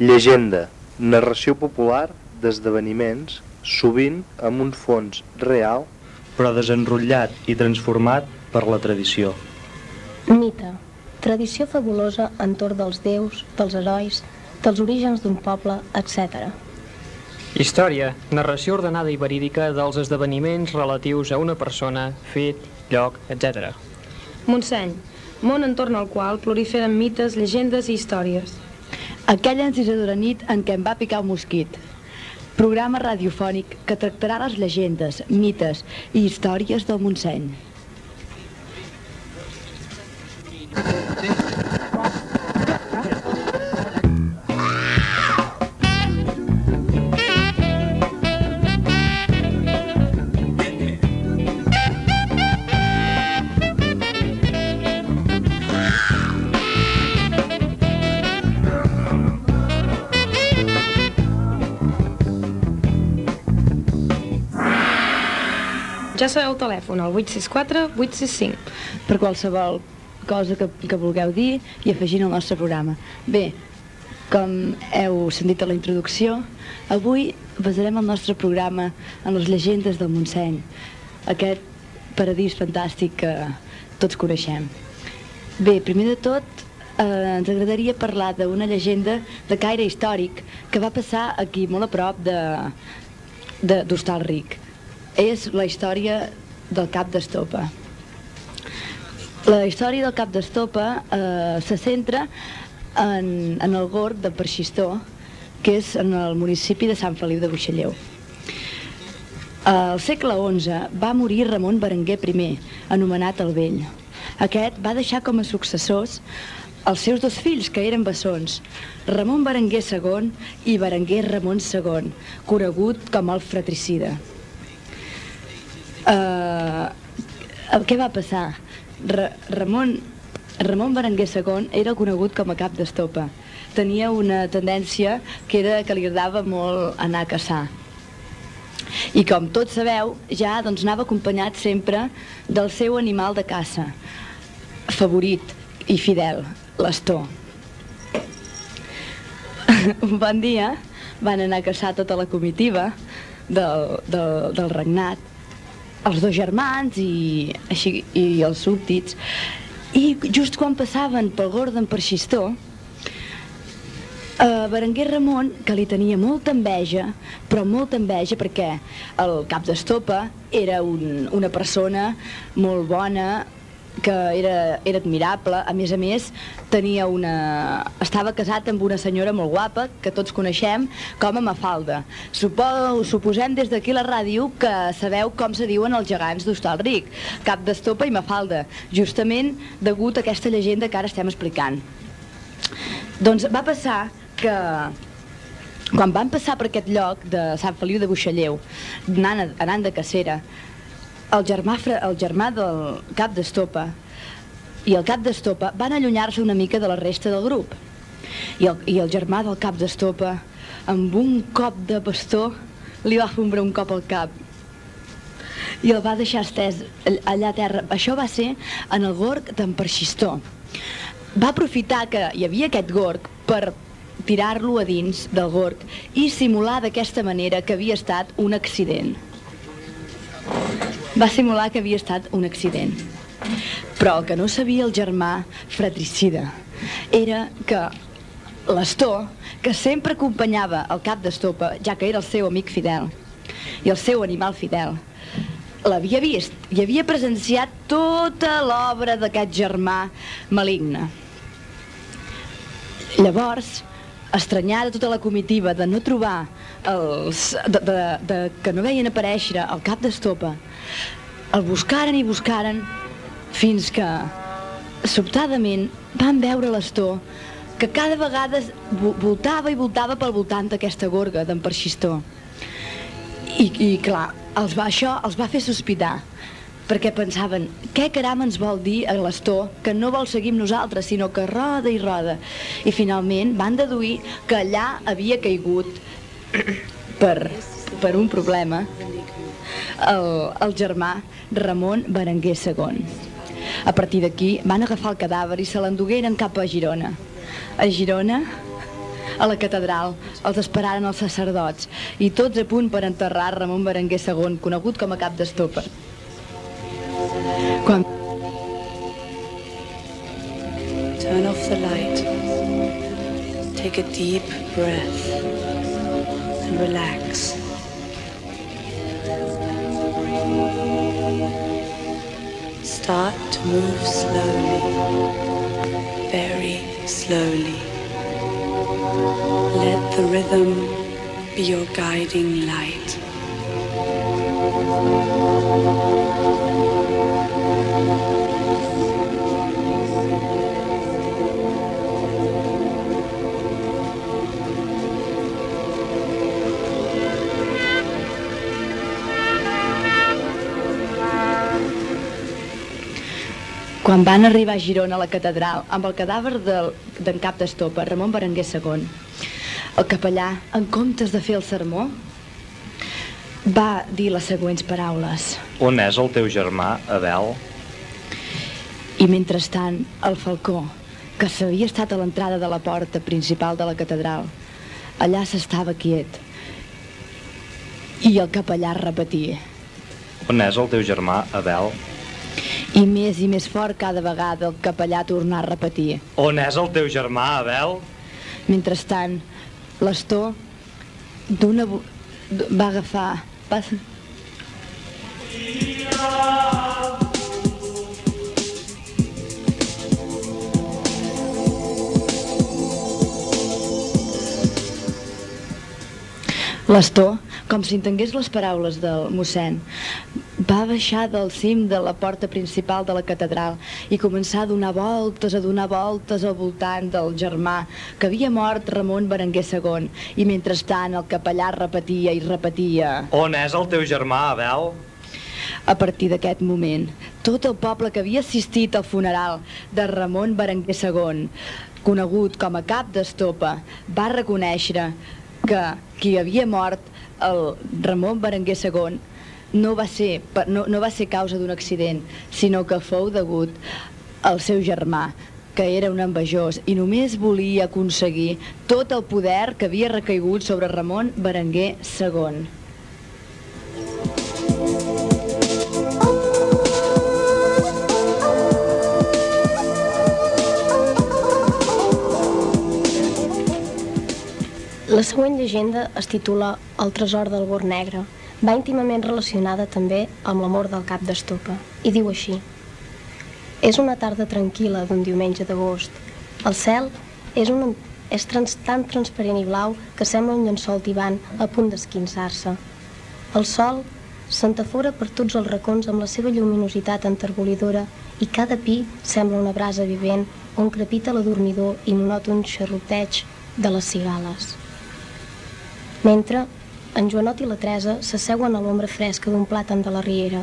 Llegenda, narració popular d'esdeveniments, sovint amb un fons real, però desenrotllat i transformat per la tradició. Mite, tradició fabulosa entorn dels déus, dels herois, dels orígens d'un poble, etc. Història, narració ordenada i verídica dels esdeveniments relatius a una persona, fet, lloc, etc. Montseny, món entorn al qual proliferen mites, llegendes i històries. Aquella encisadora nit en què em va picar un mosquit. Programa radiofònic que tractarà les llegendes, mites i històries del Montseny. Ja sabeu el telèfon, el 864 865. per qualsevol cosa que, que vulgueu dir i afegint al nostre programa. Bé, com heu sentit a la introducció, avui basarem el nostre programa en les llegendes del Montseny, aquest paradís fantàstic que tots coneixem. Bé, primer de tot, eh, ens agradaria parlar d'una llegenda de caire històric que va passar aquí, molt a prop de d'Hostalric. És la història del cap d'estopa. La història del cap d'estopa eh, se centra en, en el gorg de Perxistó, que és en el municipi de Sant Feliu de Buixalleu. Al segle XI va morir Ramon Berenguer I, anomenat el Vell. Aquest va deixar com a successors els seus dos fills, que eren bessons, Ramon Berenguer II i Berenguer Ramon II, conegut com el fratricida. Uh, què va passar? Ra Ramon, Ramon Berenguer II era conegut com a cap d'estopa. Tenia una tendència que era que li agradava molt anar a caçar. I com tots sabeu, ja doncs, anava acompanyat sempre del seu animal de caça, favorit i fidel, l'astor. Un bon dia van anar a caçar tota la comitiva del, del, del regnat, els dos germans i, així, i els súbdits, i just quan passaven pel gord d'en Perxistó, Uh, Berenguer Ramon, que li tenia molta enveja, però molta enveja perquè el cap d'estopa era un, una persona molt bona, que era, era admirable, a més a més tenia una... estava casat amb una senyora molt guapa que tots coneixem com a Mafalda. Supo, suposem des d'aquí la ràdio que sabeu com se diuen els gegants d'Hostalric, Cap d'Estopa i Mafalda, justament degut a aquesta llegenda que ara estem explicant. Doncs va passar que quan van passar per aquest lloc de Sant Feliu de Buixalleu, anant, anant de cacera, el germà, el germà del cap d'estopa i el cap d'estopa van allunyar-se una mica de la resta del grup. I el, I el germà del cap d'estopa, amb un cop de bastó, li va fombrar un cop al cap i el va deixar estès all- allà a terra. Això va ser en el gorg d'en Perxistó. Va aprofitar que hi havia aquest gorg per tirar-lo a dins del gorg i simular d'aquesta manera que havia estat un accident. Va simular que havia estat un accident. Però el que no sabia el germà fratricida era que l'Astor, que sempre acompanyava el cap d'estopa, ja que era el seu amic fidel i el seu animal fidel, l'havia vist i havia presenciat tota l'obra d'aquest germà maligne. Llavors, estranyada tota la comitiva de no trobar els... de, de, de, que no veien aparèixer el cap d'estopa, el buscaren i buscaren fins que, sobtadament, van veure l'astor que cada vegada voltava i voltava pel voltant d'aquesta gorga d'en Perxistó. I, I clar, els va, això els va fer sospitar, perquè pensaven, què caram ens vol dir a l'astor que no vol seguir amb nosaltres, sinó que roda i roda. I finalment van deduir que allà havia caigut per, per un problema el, el germà Ramon Berenguer II. A partir d'aquí van agafar el cadàver i se l'endugueren cap a Girona. A Girona a la catedral els esperaren els sacerdots i tots a punt per enterrar Ramon Berenguer II, conegut com a cap d'estopa. Quan... Turn off the light. Take a deep breath and relax. Start to move slowly, very slowly. Let the rhythm be your guiding light. Quan van arribar a Girona a la catedral amb el cadàver d'en de, cap d'estopa, Ramon Berenguer II, el capellà, en comptes de fer el sermó, va dir les següents paraules. On és el teu germà, Abel? I mentrestant, el falcó, que s'havia estat a l'entrada de la porta principal de la catedral, allà s'estava quiet. I el capellà repetia. On és el teu germà, Abel? I més i més fort cada vegada el capellà tornar a repetir. On és el teu germà, Abel? Mentrestant, l'Astor d'una... va agafar... Va... L'Astor, com si entengués les paraules del mossèn, va baixar del cim de la porta principal de la catedral i començar a donar voltes, a donar voltes al voltant del germà que havia mort Ramon Berenguer II i mentrestant el capellà repetia i repetia On és el teu germà, Abel? A partir d'aquest moment, tot el poble que havia assistit al funeral de Ramon Berenguer II, conegut com a cap d'estopa, va reconèixer que qui havia mort el Ramon Berenguer II no va ser, no, no va ser causa d'un accident, sinó que fou degut al seu germà, que era un envejós i només volia aconseguir tot el poder que havia recaigut sobre Ramon Berenguer II. La següent llegenda es titula El tresor del bord negre va íntimament relacionada també amb l'amor del cap d'estopa, i diu així. És una tarda tranquil·la d'un diumenge d'agost. El cel és, un, és trans, tan transparent i blau que sembla un llençol tibant a punt d'esquinçar-se. El sol s'entafora per tots els racons amb la seva lluminositat enterbolidora i cada pi sembla una brasa vivent on crepita l'adormidor i monòton xerroteig de les cigales. Mentre en Joanot i la Teresa s'asseuen a l'ombra fresca d'un plàtan de la riera,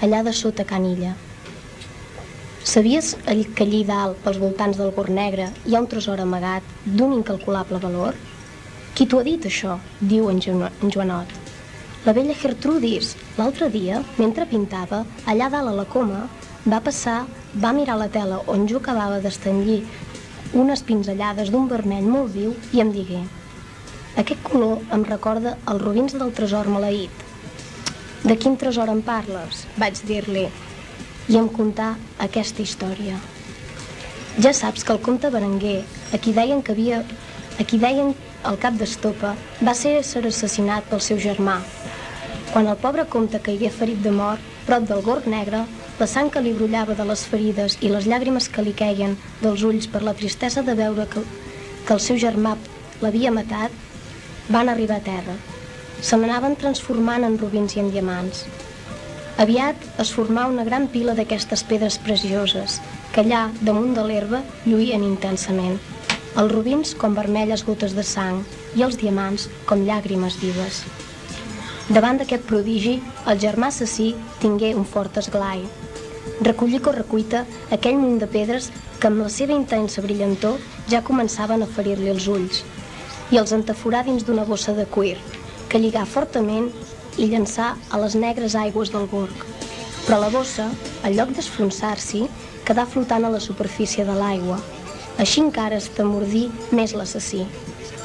allà de sota Canilla. Sabies que allí dalt, pels voltants del Gor Negre, hi ha un tresor amagat d'un incalculable valor? Qui t'ho ha dit, això? diu en, Joanot. La vella Gertrudis, l'altre dia, mentre pintava, allà dalt a la coma, va passar, va mirar la tela on jo acabava d'estengir unes pinzellades d'un vermell molt viu i em digué aquest color em recorda els robins del tresor maleït. De quin tresor em parles? Vaig dir-li. I em contà aquesta història. Ja saps que el comte Berenguer, a qui deien que havia... a qui deien el cap d'estopa, va ser ser assassinat pel seu germà. Quan el pobre comte caigué ferit de mort, prop del gord negre, la sang que li brollava de les ferides i les llàgrimes que li queien dels ulls per la tristesa de veure que, que el seu germà l'havia matat, van arribar a terra. Se n'anaven transformant en rubins i en diamants. Aviat es formà una gran pila d'aquestes pedres precioses, que allà, damunt de l'herba, lluïen intensament. Els rubins com vermelles gotes de sang i els diamants com llàgrimes vives. Davant d'aquest prodigi, el germà assassí tingué un fort esglai. Recollí correcuita aquell munt de pedres que amb la seva intensa brillantor ja començaven a ferir-li els ulls i els entaforà dins d'una bossa de cuir, que lligà fortament i llançà a les negres aigües del gorg. Però la bossa, en lloc d'esfonsar-s'hi, quedà flotant a la superfície de l'aigua. Així encara es temordí més l'assassí.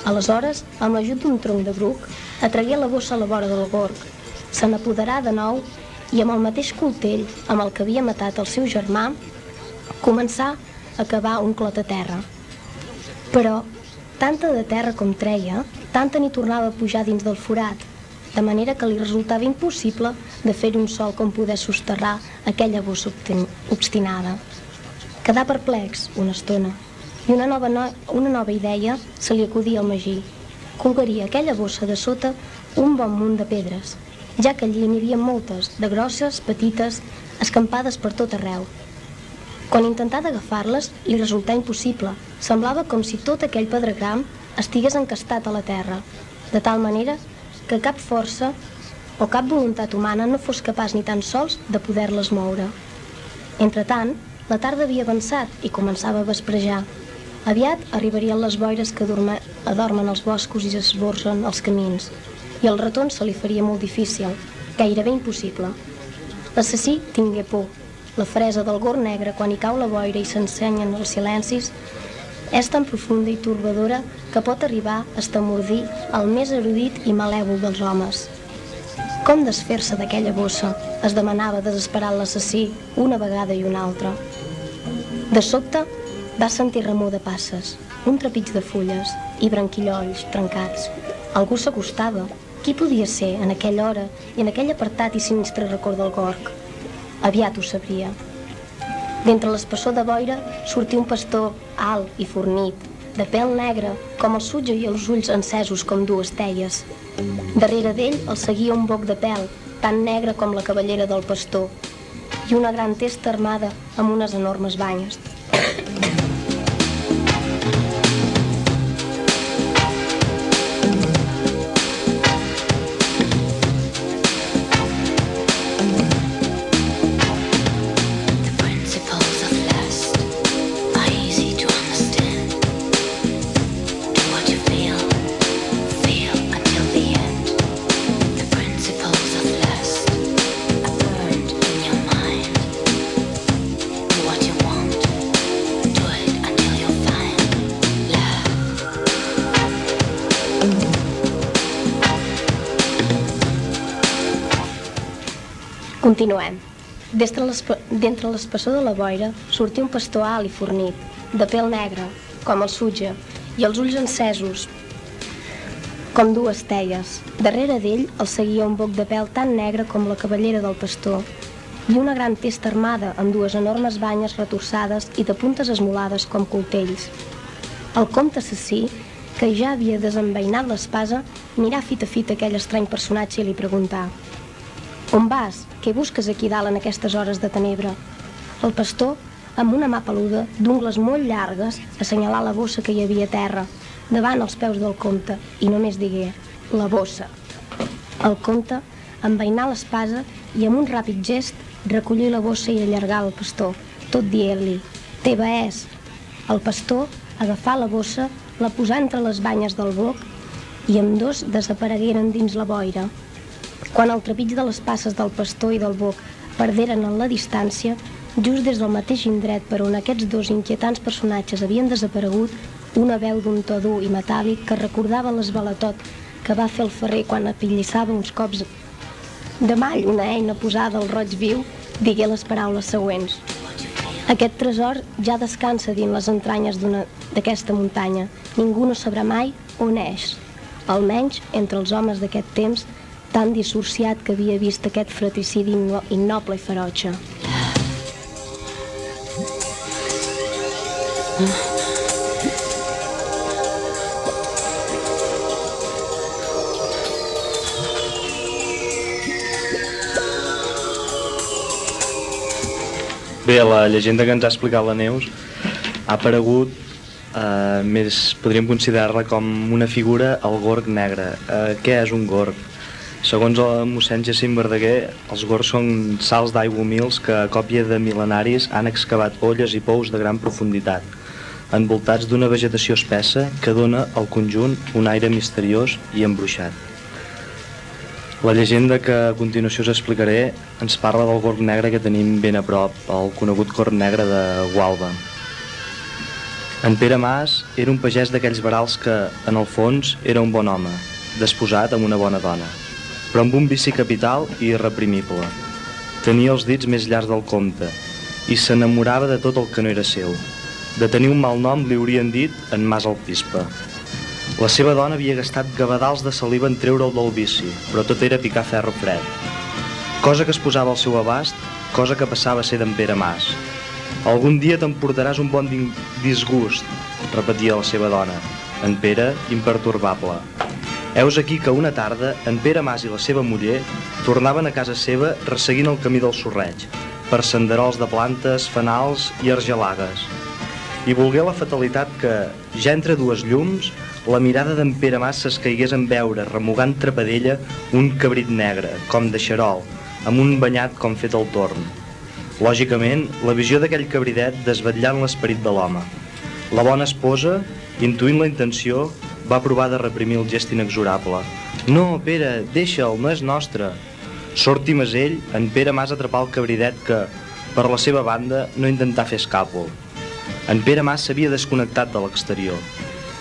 Aleshores, amb l'ajut d'un tronc de bruc, atragué la bossa a la vora del gorg, se n'apoderà de nou i amb el mateix coltell amb el que havia matat el seu germà, començà a cavar un clot a terra. Però, tanta de terra com treia, tanta n'hi tornava a pujar dins del forat, de manera que li resultava impossible de fer un sol com poder sosterrar aquella bossa obstinada. Quedà perplex una estona i una nova, no una nova idea se li acudia al Magí. Colgaria aquella bossa de sota un bon munt de pedres, ja que allí n'hi havia moltes, de grosses, petites, escampades per tot arreu. Quan intentà d'agafar-les, li resultà impossible. Semblava com si tot aquell pedregram estigués encastat a la terra, de tal manera que cap força o cap voluntat humana no fos capaç ni tan sols de poder-les moure. Entretant, la tarda havia avançat i començava a vesprejar. Aviat arribarien les boires que dorme, adormen els boscos i s'esborsen els camins, i el retorn se li faria molt difícil, gairebé impossible. L'assassí tingué por. La fresa del gor negre quan hi cau la boira i s'ensenyen els silencis és tan profunda i turbadora que pot arribar a estamordir el més erudit i malèvol dels homes. Com desfer-se d'aquella bossa? Es demanava desesperat l'assassí una vegada i una altra. De sobte, va sentir remor de passes, un trepig de fulles i branquillolls trencats. Algú s'acostava. Qui podia ser en aquella hora i en aquell apartat i sinistre record del Gorg? Aviat ho sabria. D'entre l'espessor de boira sortia un pastor alt i fornit, de pèl negre, com el sutge i els ulls encesos com dues teies. Darrere d'ell el seguia un boc de pèl, tan negre com la cavallera del pastor, i una gran testa armada amb unes enormes banyes. Continuem. D'entre l'espessor de la boira sortia un pastor alt i fornit, de pèl negre, com el sutge, i els ulls encesos, com dues teies. Darrere d'ell el seguia un boc de pèl tan negre com la cavallera del pastor, i una gran testa armada amb dues enormes banyes retorçades i de puntes esmolades com coltells. El comte assassí, que ja havia desenveinat l'espasa, mirà fit a fit aquell estrany personatge i li preguntà on vas? Què busques aquí dalt en aquestes hores de tenebra? El pastor, amb una mà peluda, d'ungles molt llargues, assenyalà la bossa que hi havia a terra, davant els peus del comte, i només digué, la bossa. El comte envainà l'espasa i amb un ràpid gest recollí la bossa i allargà el pastor, tot dient-li, teva és. El pastor agafà la bossa, la posà entre les banyes del boc i amb dos desaparegueren dins la boira. Quan el trepig de les passes del pastor i del boc perderen en la distància, just des del mateix indret per on aquests dos inquietants personatges havien desaparegut, una veu d'un to dur i metàl·lic que recordava l'esbalatot que va fer el ferrer quan apillissava uns cops de mall una eina posada al roig viu, digué les paraules següents. Aquest tresor ja descansa dins les entranyes d'aquesta muntanya. Ningú no sabrà mai on és. Almenys, entre els homes d'aquest temps, tan dissociat que havia vist aquest fratricidi innoble i ferotge. Bé, la llegenda que ens ha explicat la Neus ha aparegut eh, més podríem considerar-la com una figura al gorg negre. Eh, què és un gorg? Segons el mossèn Jacint Verdaguer, els gors són salts d'aigua humils que, a còpia de mil·lenaris, han excavat olles i pous de gran profunditat, envoltats d'una vegetació espessa que dona al conjunt un aire misteriós i embruixat. La llegenda que a continuació us explicaré ens parla del gorg negre que tenim ben a prop, el conegut gorg negre de Gualba. En Pere Mas era un pagès d'aquells barals que, en el fons, era un bon home, desposat amb una bona dona, però amb un vici capital i irreprimible. Tenia els dits més llargs del compte i s'enamorava de tot el que no era seu. De tenir un mal nom li haurien dit en Mas el Pispa. La seva dona havia gastat gavadals de saliva en treure'l del vici, però tot era picar ferro fred. Cosa que es posava al seu abast, cosa que passava a ser d'en Pere Mas, algun dia t'emportaràs un bon disgust, repetia la seva dona. En Pere, impertorbable. Heus aquí que una tarda, en Pere Mas i la seva muller tornaven a casa seva resseguint el camí del sorreig, per senderols de plantes, fanals i argelagues. I volgué la fatalitat que, ja entre dues llums, la mirada d'en Pere Mas s'escaigués en veure, remugant trepadella, un cabrit negre, com de xarol, amb un banyat com fet al torn. Lògicament, la visió d'aquell cabridet desvetllant l'esperit de l'home. La bona esposa, intuint la intenció, va provar de reprimir el gest inexorable. No, Pere, deixa'l, no és nostre. Sort i masell, en Pere Mas atrapar el cabridet que, per la seva banda, no intentà fer escàpol. En Pere Mas s'havia desconnectat de l'exterior.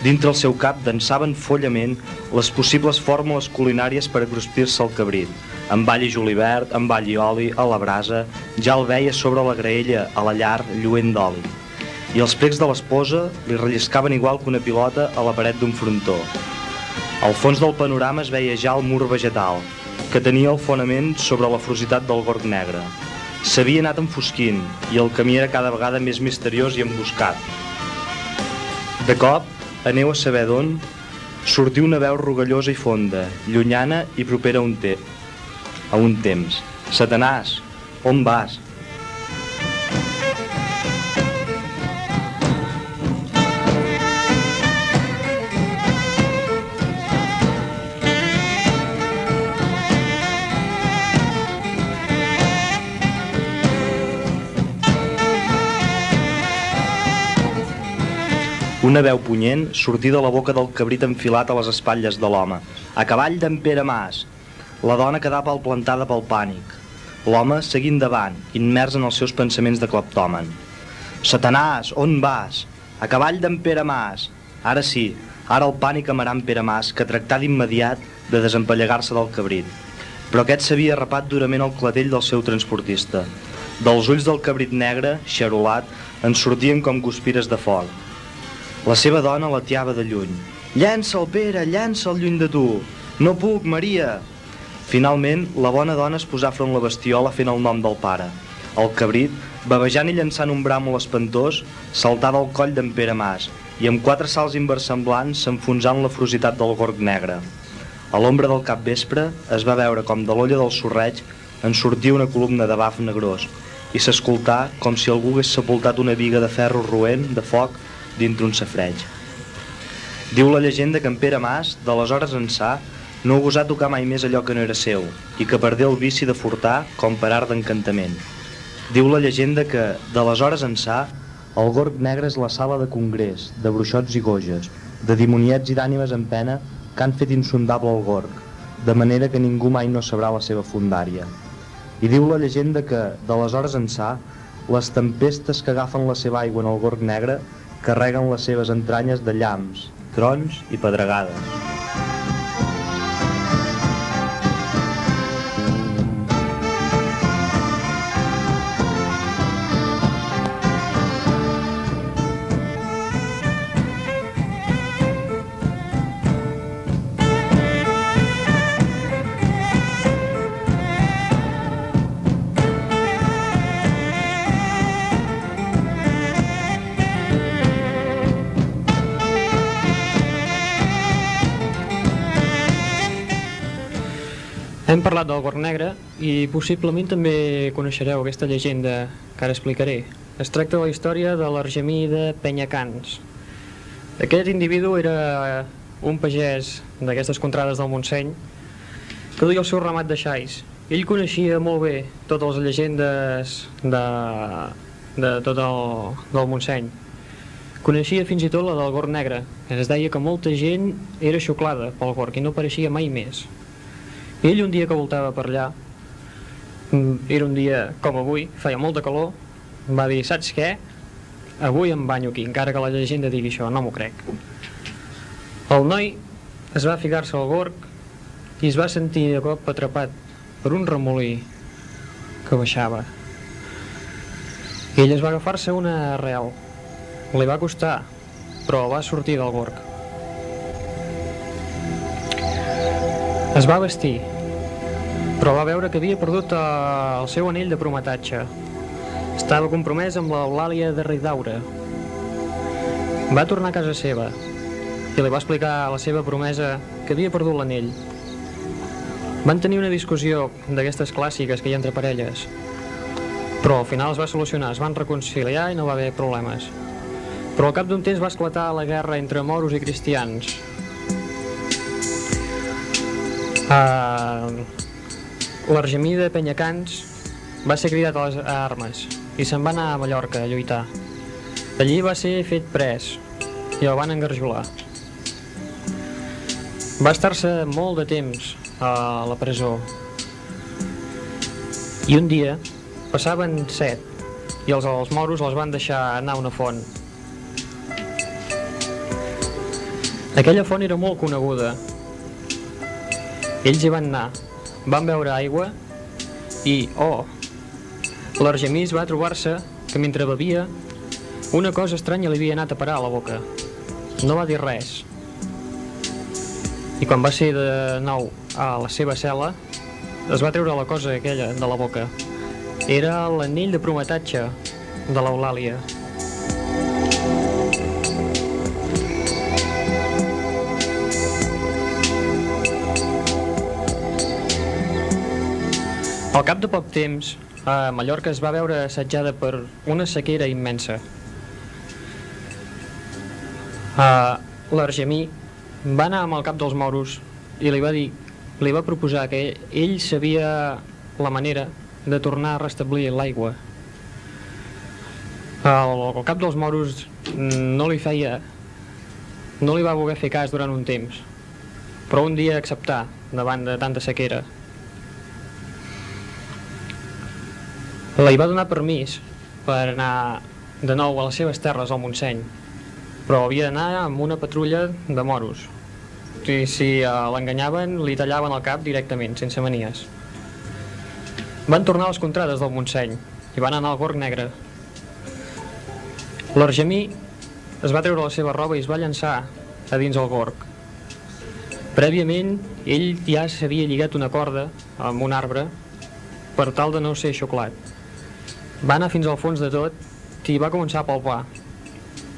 Dintre el seu cap dansaven follament les possibles fórmules culinàries per acruspir-se el cabrit, amb all i julivert, amb all i oli, a la brasa, ja el veia sobre la graella, a la llar, lluent d'oli. I els precs de l'esposa li relliscaven igual que una pilota a la paret d'un frontó. Al fons del panorama es veia ja el mur vegetal, que tenia el fonament sobre la frositat del gorg negre. S'havia anat enfosquint i el camí era cada vegada més misteriós i emboscat. De cop, aneu a saber d'on, sortiu una veu rogallosa i fonda, llunyana i propera a un té, a un temps. Satanàs, on vas? Una veu punyent sortí de la boca del cabrit enfilat a les espatlles de l'home. A cavall d'en Pere Mas, la dona quedava plantada pel pànic. L'home seguint davant, immers en els seus pensaments de cleptòmen. Satanàs, on vas? A cavall d'en Pere Mas. Ara sí, ara el pànic amarà en Pere Mas, que tractà d'immediat de desempallegar-se del cabrit. Però aquest s'havia rapat durament el clatell del seu transportista. Dels ulls del cabrit negre, xarolat, en sortien com guspires de foc. La seva dona l'atiava de lluny. Llença'l, Pere, llença'l lluny de tu. No puc, Maria. Finalment, la bona dona es posà front la bestiola fent el nom del pare. El cabrit, bavejant i llançant un bràmol espantós, saltava al coll d'en Pere Mas i amb quatre salts inversemblants s'enfonsant la frositat del gorg negre. A l'ombra del cap vespre es va veure com de l'olla del sorreig en sortia una columna de baf negrós i s'escoltà com si algú hagués sepultat una viga de ferro roent de foc dintre un safreig. Diu la llegenda que en Pere Mas, d'aleshores ençà, no gosà tocar mai més allò que no era seu i que perdé el vici de furtar com per art d'encantament. Diu la llegenda que, d'aleshores ençà, el gorg negre és la sala de congrés, de bruixots i goges, de dimoniets i d'ànimes en pena que han fet insondable el gorg, de manera que ningú mai no sabrà la seva fundària. I diu la llegenda que, d'aleshores ençà, les tempestes que agafen la seva aigua en el gorg negre carreguen les seves entranyes de llamps, trons i pedregades. Hem parlat del gorg negre i possiblement també coneixereu aquesta llegenda que ara explicaré. Es tracta de la història de l'Argemí de Penyacans. Aquest individu era un pagès d'aquestes contrades del Montseny que duia el seu ramat de xais. Ell coneixia molt bé totes les llegendes de, de tot el, del Montseny. Coneixia fins i tot la del gorg negre. Es deia que molta gent era xuclada pel gorg i no apareixia mai més. Ell un dia que voltava per allà, mm, era un dia com avui, feia molta calor, va dir, saps què? avui em banyo aquí, encara que la llegenda digui això, no m'ho crec. El noi es va ficar-se al gorg i es va sentir de cop atrapat per un remolí que baixava. I ell es va agafar-se una arrel. Li va costar, però va sortir del gorg. Es va vestir, però va veure que havia perdut eh, el seu anell de prometatge. Estava compromès amb l'Eulàlia de Ridaura. Va tornar a casa seva i li va explicar la seva promesa que havia perdut l'anell. Van tenir una discussió d'aquestes clàssiques que hi ha entre parelles, però al final es va solucionar, es van reconciliar i no va haver problemes. Però al cap d'un temps va esclatar la guerra entre moros i cristians. Uh, L'Argemí de Penyacans va ser cridat a les armes i se'n va anar a Mallorca a lluitar. Allí va ser fet pres i el van engarjolar. Va estar-se molt de temps a la presó. I un dia passaven set i els, els moros els van deixar anar a una font. Aquella font era molt coneguda. Ells hi van anar, van beure aigua i, oh, l'Argemís va trobar-se que mentre bevia una cosa estranya li havia anat a parar a la boca. No va dir res. I quan va ser de nou a la seva cel·la, es va treure la cosa aquella de la boca. Era l'anell de prometatge de l'Eulàlia. Al cap de poc temps, a Mallorca es va veure assetjada per una sequera immensa. L'Argemí va anar amb el cap dels moros i li va dir, li va proposar que ell sabia la manera de tornar a restablir l'aigua. El, el cap dels moros no li feia no li va voler fer cas durant un temps però un dia acceptar davant de tanta sequera li va donar permís per anar de nou a les seves terres al Montseny, però havia d'anar amb una patrulla de moros. I si uh, l'enganyaven, li tallaven el cap directament, sense manies. Van tornar a les contrades del Montseny i van anar al Gorg Negre. L'Argemí es va treure la seva roba i es va llançar a dins el Gorg. Prèviament, ell ja s'havia lligat una corda amb un arbre per tal de no ser xoclat. Va anar fins al fons de tot i va començar a palpar.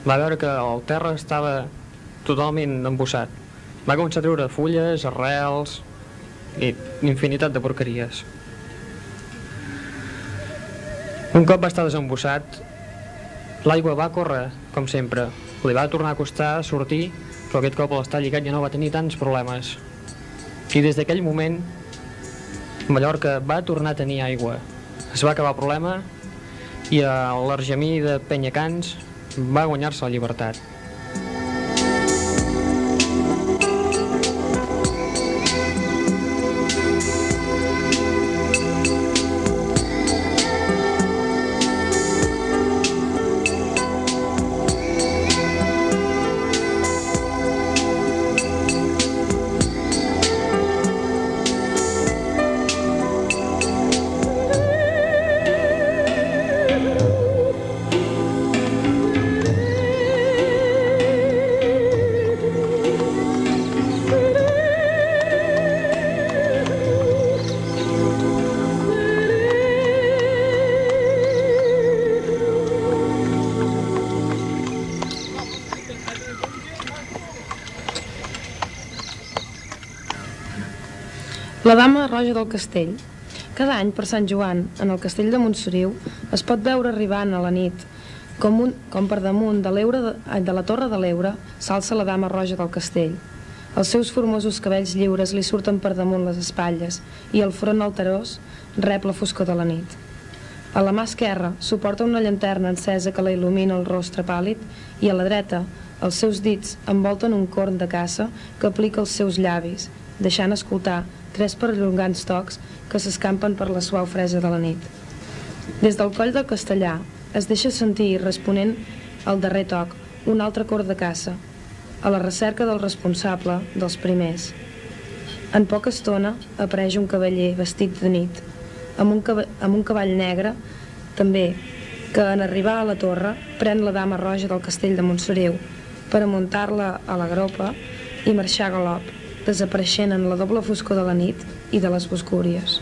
Va veure que el terra estava totalment embossat. Va començar a treure fulles, arrels i infinitat de porqueries. Un cop va estar desembossat, l'aigua va córrer, com sempre. Li va tornar a costar sortir, però aquest cop l'estar lligat ja no va tenir tants problemes. I des d'aquell moment, Mallorca va tornar a tenir aigua. Es va acabar el problema i l'Argemí de Penyacans va guanyar-se la llibertat. La dama roja del castell. Cada any, per Sant Joan, en el castell de Montsoriu, es pot veure arribant a la nit, com, un, com per damunt de, de, de la torre de l'Eure, s'alça la dama roja del castell. Els seus formosos cabells lliures li surten per damunt les espatlles i el front alterós rep la foscor de la nit. A la mà esquerra suporta una llanterna encesa que la il·lumina el rostre pàl·lid i a la dreta els seus dits envolten un corn de caça que aplica els seus llavis, deixant escoltar tres perllongants tocs que s'escampen per la suau fresa de la nit. Des del coll del castellà es deixa sentir responent al darrer toc, un altre cor de caça, a la recerca del responsable dels primers. En poca estona apareix un cavaller vestit de nit, amb un, amb un cavall negre, també, que en arribar a la torre pren la dama roja del castell de Montsoriu per a muntar-la a la gropa i marxar a galop, desapareixent en la doble foscor de la nit i de les boscúries.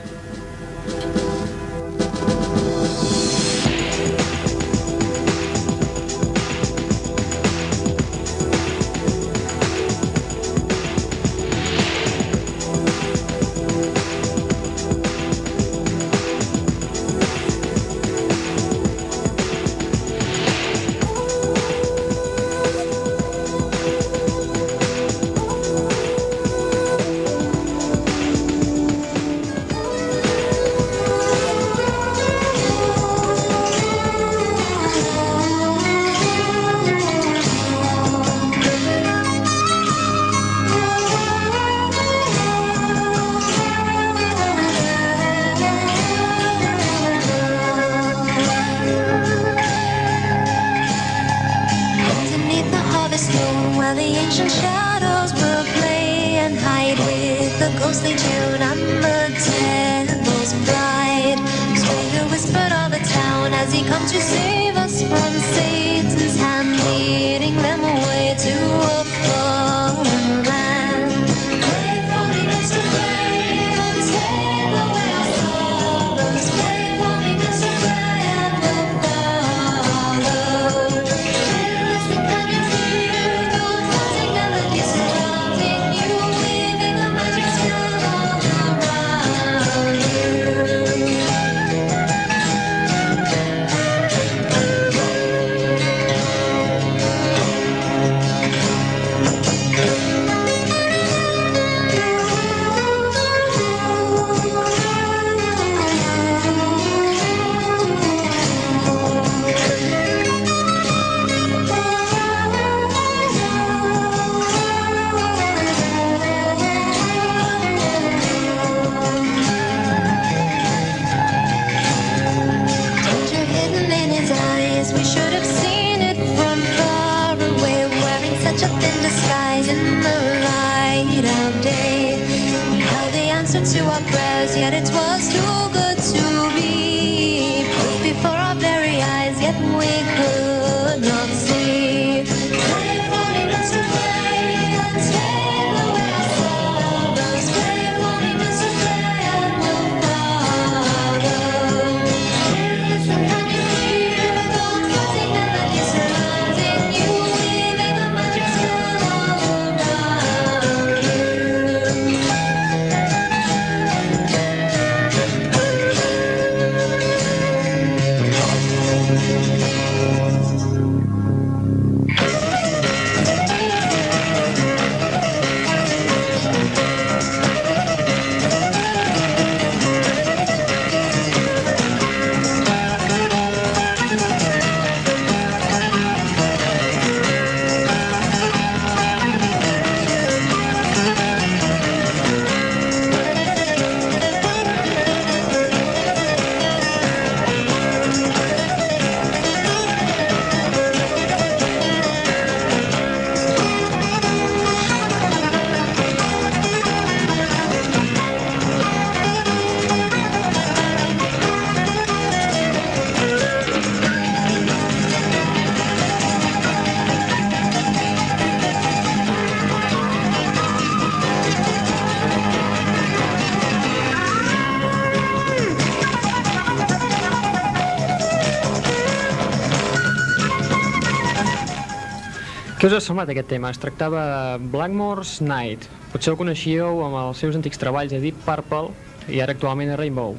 Què us ha semblat aquest tema? Es tractava de Blackmore's Night. Potser ho coneixíeu amb els seus antics treballs a Deep Purple i ara actualment a Rainbow.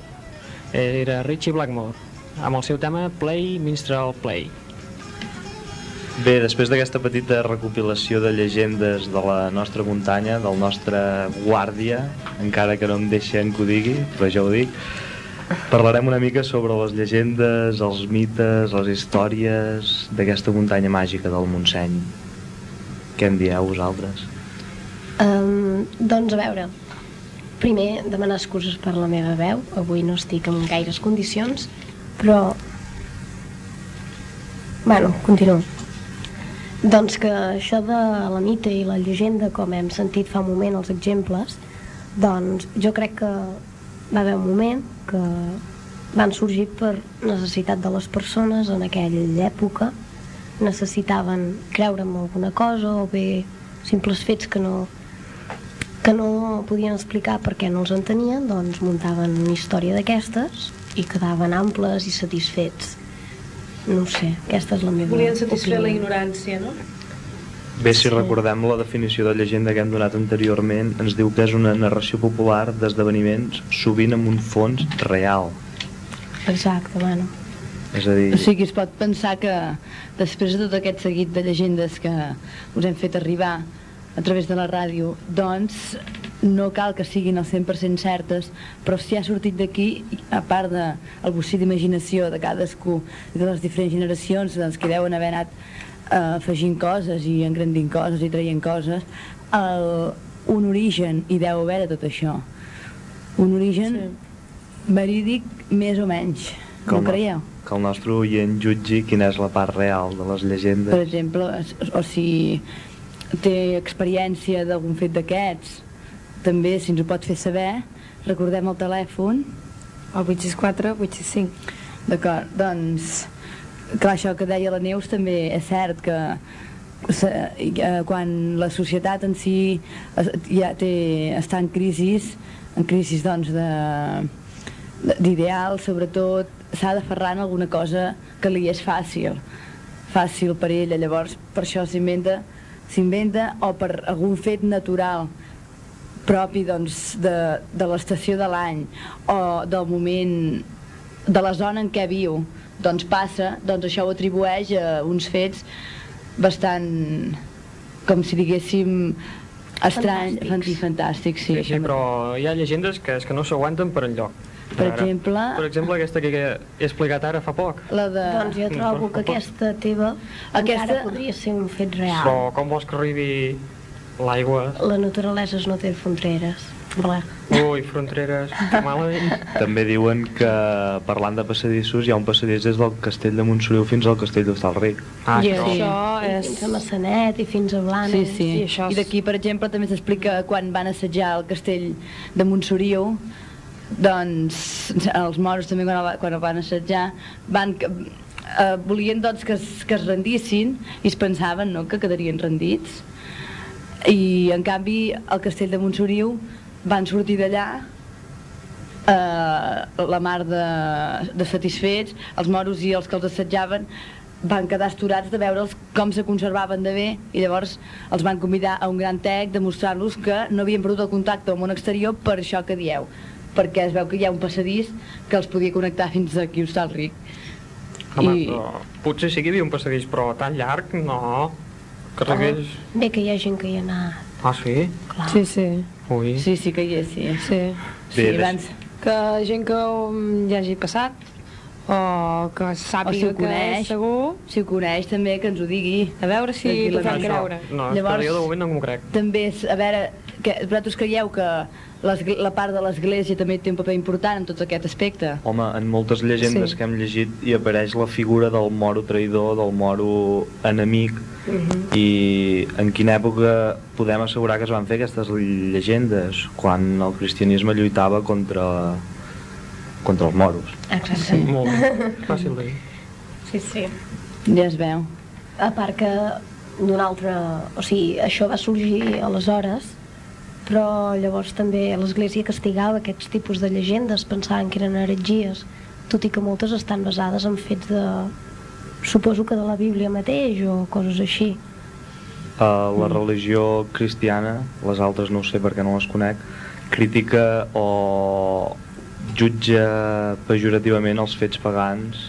Era Richie Blackmore, amb el seu tema Play Minstrel Play. Bé, després d'aquesta petita recopilació de llegendes de la nostra muntanya, del nostre guàrdia, encara que no em deixen que ho digui, però ja ho dic, parlarem una mica sobre les llegendes, els mites, les històries d'aquesta muntanya màgica del Montseny. Què en dieu vosaltres? Um, doncs a veure, primer demanar excuses per la meva veu, avui no estic en gaires condicions, però... Bueno, continuo. Doncs que això de la mite i la llegenda, com hem sentit fa un moment els exemples, doncs jo crec que va haver un moment que van sorgir per necessitat de les persones en aquella època, necessitaven creure en alguna cosa o bé simples fets que no, que no podien explicar perquè no els entenien, doncs muntaven una història d'aquestes i quedaven amples i satisfets. No ho sé, aquesta és la meva Volien satisfer la opinió. ignorància, no? Bé, si recordem la definició de llegenda que hem donat anteriorment, ens diu que és una narració popular d'esdeveniments sovint amb un fons real. Exacte, bueno. És a dir, O sigui, es pot pensar que després de tot aquest seguit de llegendes que us hem fet arribar a través de la ràdio, doncs no cal que siguin al 100% certes, però si ha sortit d'aquí, a part del de bocí d'imaginació de cadascú de les diferents generacions doncs, que deuen haver anat eh, afegint coses i engrandint coses i traient coses, el, un origen hi deu haver de tot això. Un origen sí. verídic més o menys. que No creieu? Que el nostre oient jutgi quina és la part real de les llegendes. per exemple, o si té experiència d'algun fet d'aquests, també, si ens ho pot fer saber, recordem el telèfon. El 864, 865. D'acord, doncs, clar, això que deia la Neus també és cert que eh, quan la societat en si ja té, està en crisi, en crisi doncs de de- d'ideal, sobretot s'ha d'aferrar en alguna cosa que li és fàcil fàcil per ella, llavors per això s'inventa s'inventa o per algun fet natural propi doncs, de, de l'estació de l'any o del moment de la zona en què viu doncs passa, doncs això ho atribueix a uns fets bastant com si diguéssim estrany, Fantàstics. fantàstics sí, Sí, sí, però hi ha llegendes que, és que no s'aguanten per enlloc. Per Ara, exemple- Per exemple, aquesta que he explicat ara fa poc. la de... Doncs jo trobo que aquesta teva Aquesta- encara podria ser un fet real. Però com vols que arribi l'aigua? La naturalesa no té fronteres. Bleh. Ui, fronteres, malament. També diuen que, parlant de passadissos, hi ha un passadís des del castell de Montsoriu fins al castell d'Hostalric. Ah, I això. això I és... Fins a Massanet i fins a Blanes. Sí, sí. Sí, això I és- d'aquí, per exemple, també s'explica quan van assetjar el castell de Montsoriu, doncs els moros també quan el, quan el van assetjar van, eh, volien doncs que es, que es rendissin i es pensaven no, que quedarien rendits. I en canvi al castell de Montsoriu van sortir d'allà eh, la mar de, de satisfets, els moros i els que els assetjaven van quedar esturats de veure'ls com se conservaven de bé i llavors els van convidar a un gran tec de mostrar-los que no havien perdut el contacte amb el món exterior per això que dieu perquè es veu que hi ha un passadís que els podia connectar fins aquí a Hostalric Home, I- però potser sí que hi havia un passadís, però tan llarg, no. Que arribés... Bé que hi ha gent que hi ha anat. Ah, sí? Clar. Sí, sí, Ui. sí, sí que hi és, sí. sí. sí Bé, abans, Que gent que um, hi hagi passat o que o si sàpiga ho que coneix, és segur, si ho coneix també que ens ho digui a veure si fan nostra. creure. No, Llavors- jo de moment no m'ho crec. també és, a veure, que, vosaltres creieu que la part de l'església també té un paper important en tot aquest aspecte? Home, en moltes llegendes Sí. que hem llegit hi apareix la figura del moro traïdor, del moro enemic, i en quina època podem assegurar que es van fer aquestes llegendes? Quan el cristianisme lluitava contra, contra els moros. Exacte. Molt bé. Fàcil de dir. Sí, sí. Ja es veu. A part que d'un altre... O sigui, això va sorgir aleshores, però llavors també l'Església castigava aquests tipus de llegendes, pensaven que eren heretgies, tot i que moltes estan basades en fets de... Suposo que de la Bíblia mateix o coses així. Uh, la religió cristiana, les altres no ho sé perquè no les conec, critica o jutja pejorativament els fets pagans,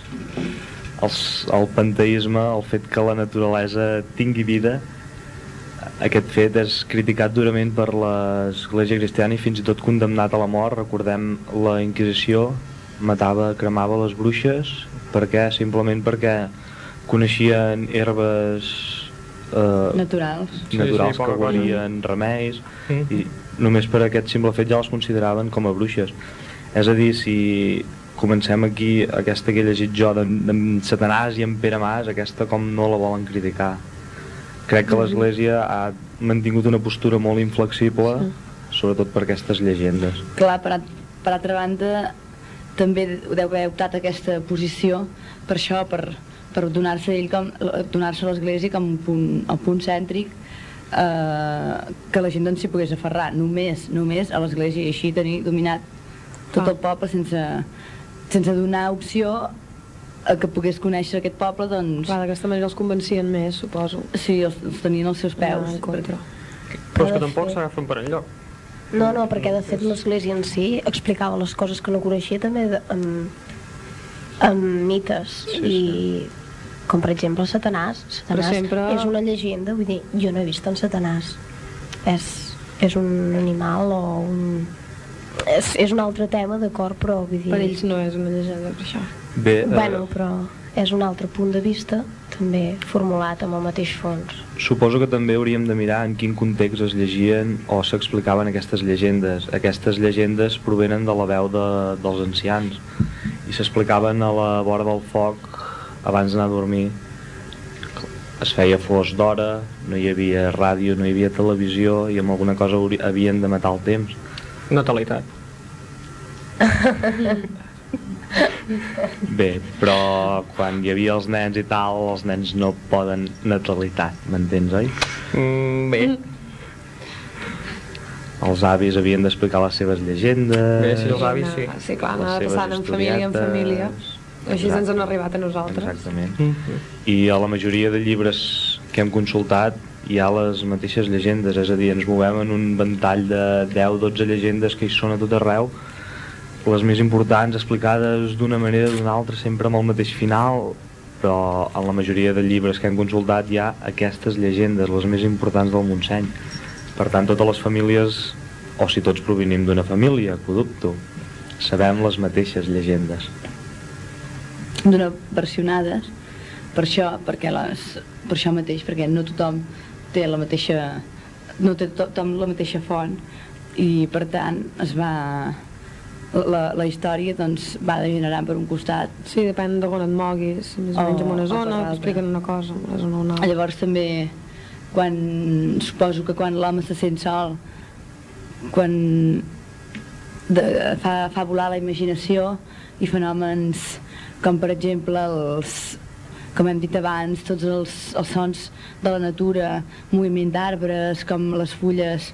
els, el panteisme, el fet que la naturalesa tingui vida. Aquest fet és criticat durament per l'Església cristiana i fins i tot condemnat a la mort. Recordem la Inquisició, matava, cremava les bruixes. Per què? Simplement perquè coneixien herbes eh, Naturals. Sí, naturals sí, que poca cosa. guarien remeis Mm. i només per aquest simple fet ja les consideraven com a bruixes. És a dir, si comencem aquí aquesta que he llegit jo d'en Satanàs i en Pere Mas, aquesta com no la volen criticar. Crec que l'Església ha mantingut una postura molt inflexible, sobretot per aquestes llegendes. Clar, per, a- per altra banda, també deu haver optat aquesta posició per això, per, per donar-se ell com donar-se a l'església com un punt, un punt cèntric eh, que la gent doncs s'hi pogués aferrar només, només a l'església i així tenir dominat tot Clar. el poble sense, sense donar opció que pogués conèixer aquest poble doncs Clar, d'aquesta manera els convencien més, suposo. sí, els, els tenien als seus peus Anar en contra. Però és que tampoc s'agafen per enlloc. No, no, perquè de fet l'Església en si explicava les coses que no coneixia també de, amb, amb mites Sí, i com per exemple Satanàs. Però Satanàs sempre- és una llegenda, vull dir, jo no he vist en Satanàs. És, és un animal o un... És, és un altre tema, d'acord, però vull dir... Per ells no és una llegenda, per això. Bé, eh, Bueno, però és un altre punt de vista, també formulat amb el mateix fons. Suposo que també hauríem de mirar en quin context es llegien o s'explicaven aquestes llegendes. Aquestes llegendes provenen de la veu de, dels ancians i s'explicaven a la vora del foc abans d'anar a dormir. Es feia flors d'hora, no hi havia ràdio, no hi havia televisió i amb alguna cosa havien de matar el temps. Natalitat. Bé, però quan hi havia els nens i tal, els nens no poden natalitat, m'entens, oi? Mm, bé, Els avis havien d'explicar les seves llegendes... bé, si els avis sí. Sí, clar, seves passant en família en família. Així Exacte. ens han arribat a nosaltres. Exactament. Mm. I a la majoria de llibres que hem consultat hi ha les mateixes llegendes, és a dir, ens movem en un ventall de 10-12 llegendes que hi són a tot arreu, les més importants explicades d'una manera o d'una altra, sempre amb el mateix final, però en la majoria de llibres que hem consultat hi ha aquestes llegendes, les més importants del Montseny. Per tant, totes les famílies, o si tots provenim d'una família, que ho dubto, sabem les mateixes llegendes. donar versionades per això, perquè les, per això mateix, perquè no tothom té la mateixa no té tothom la mateixa font i per tant es va la, la història doncs va degenerant per un costat Sí, depèn d'on et moguis. Més o O- menys en una o per zona, t'expliquen una cosa, en una zona o una altra. llavors també quan suposo que quan l'home se sent sol quan de, fa, fa volar la imaginació i fenòmens com per exemple els com hem dit abans, tots els, els sons de la natura, moviment d'arbres, com les fulles,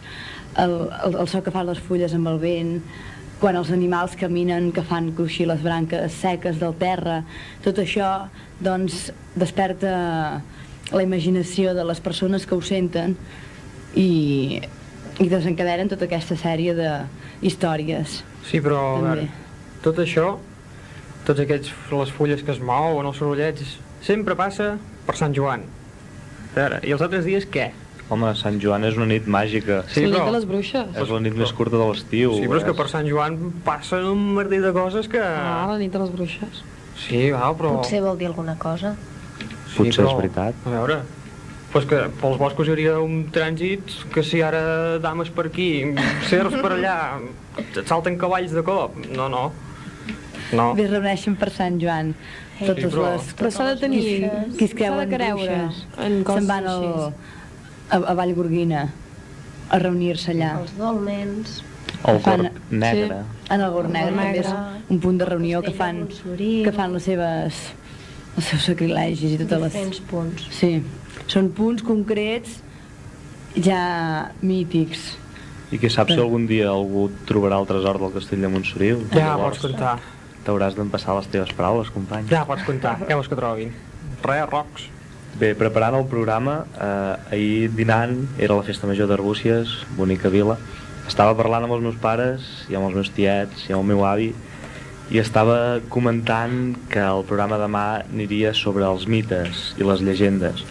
el, el, el so que fan les fulles amb el vent, quan els animals caminen que fan cruixir les branques seques del terra, tot això doncs desperta la imaginació de les persones que ho senten i, i desencadenen tota aquesta sèrie de històries. Sí, però veure, tot això, tots aquests, les fulles que es mouen, els sorollets, sempre passa per Sant Joan. A veure, i els altres dies què? Home, Sant Joan és una nit màgica. Sí, la nit de les bruixes. És la nit més curta de l'estiu. Sí, però és que per Sant Joan passen un merder de coses que... Ah, la nit de les bruixes. Sí, va, però... Potser vol dir alguna cosa. Potser és veritat. A veure, pues que pels boscos hi hauria un trànsit que si ara dames per aquí, certs per allà, et salten cavalls de cop. No, no. No. Bé, reuneixen per Sant Joan totes però- les... Però s'ha de tenir... qui es creuen bruixes en coses se'n van al, així. A, a Vallgorguina a reunir-se allà. Els dolmens, El Fan- corp negre. En el Gorg Negre Gorg també és Negre. un punt de reunió que fan, que fan les seves, els seus sacrilegis i totes les... diferents punts. Sí, són punts concrets ja mítics. I qui sap si algun dia algú trobarà el tresor del castell de Montsoriu. Ja Llavors, pots comptar. T'hauràs d'empassar les teves paraules, company. Ja pots comptar. Què vols que trobin? Res, rocs. Bé, preparant el programa, eh, ahir dinant, era la festa major d'Arbúcies, bonica vila. Estava parlant amb els meus pares i amb els meus tiets i amb el meu avi i estava comentant que el programa demà aniria sobre els mites i les llegendes.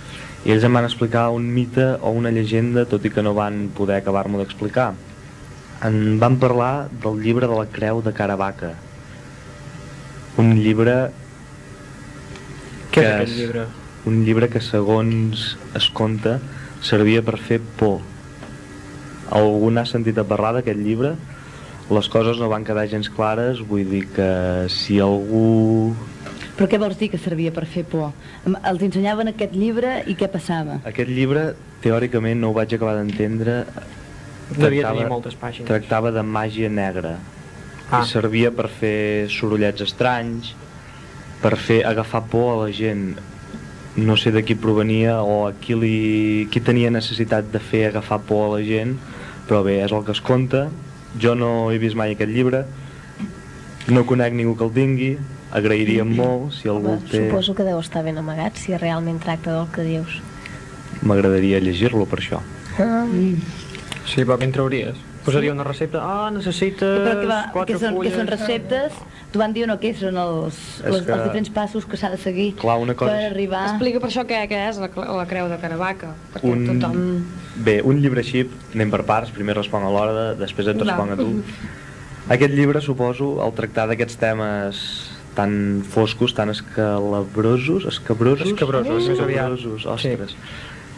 I ells em van explicar un mite o una llegenda, tot i que no van poder acabar-m'ho d'explicar. En van parlar del llibre de la creu de Caravaca. Un llibre Què és Que aquest llibre? Un llibre que segons es conta servia per fer por algú n'ha sentit a parlar d'aquest llibre les coses no van quedar gens clares vull dir que si algú Però què vols dir que servia per fer por? Els ensenyaven aquest llibre i què passava? Aquest llibre, teòricament, no ho vaig acabar d'entendre. Devia Tractava- tenir moltes pàgines. Tractava de màgia negra. Ah. I servia per fer sorollets estranys, per fer agafar por a la gent. No sé de qui provenia o a qui, li, qui tenia necessitat de fer agafar por a la gent, però bé, és el que es conta. Jo no he vist mai aquest llibre, no conec ningú que el tingui, agrairíem molt si algú Home, té... Suposo que deu estar ben amagat si realment tracta del que dius. M'agradaria llegir-lo per això. Ah, Sí, però què en trauries? Posaria una recepta, ah, necessites Però què, va, quatre què, són, què fulles... són receptes? T'ho van dir o no? Què són els, les, que- els diferents passos que s'ha de seguir Clar, una cosa per arribar... Explica per això què, què és la, la creu de Caravaca, perquè Un... tothom... Bé, un llibre així, anem per parts, primer responc a l'hora, de- després et Clar. responc a tu. Aquest llibre, suposo, al tractar d'aquests temes tan foscos, tan escalabrosos, escabrosos? Escabrosos, més aviat. Escabrosos, ostres.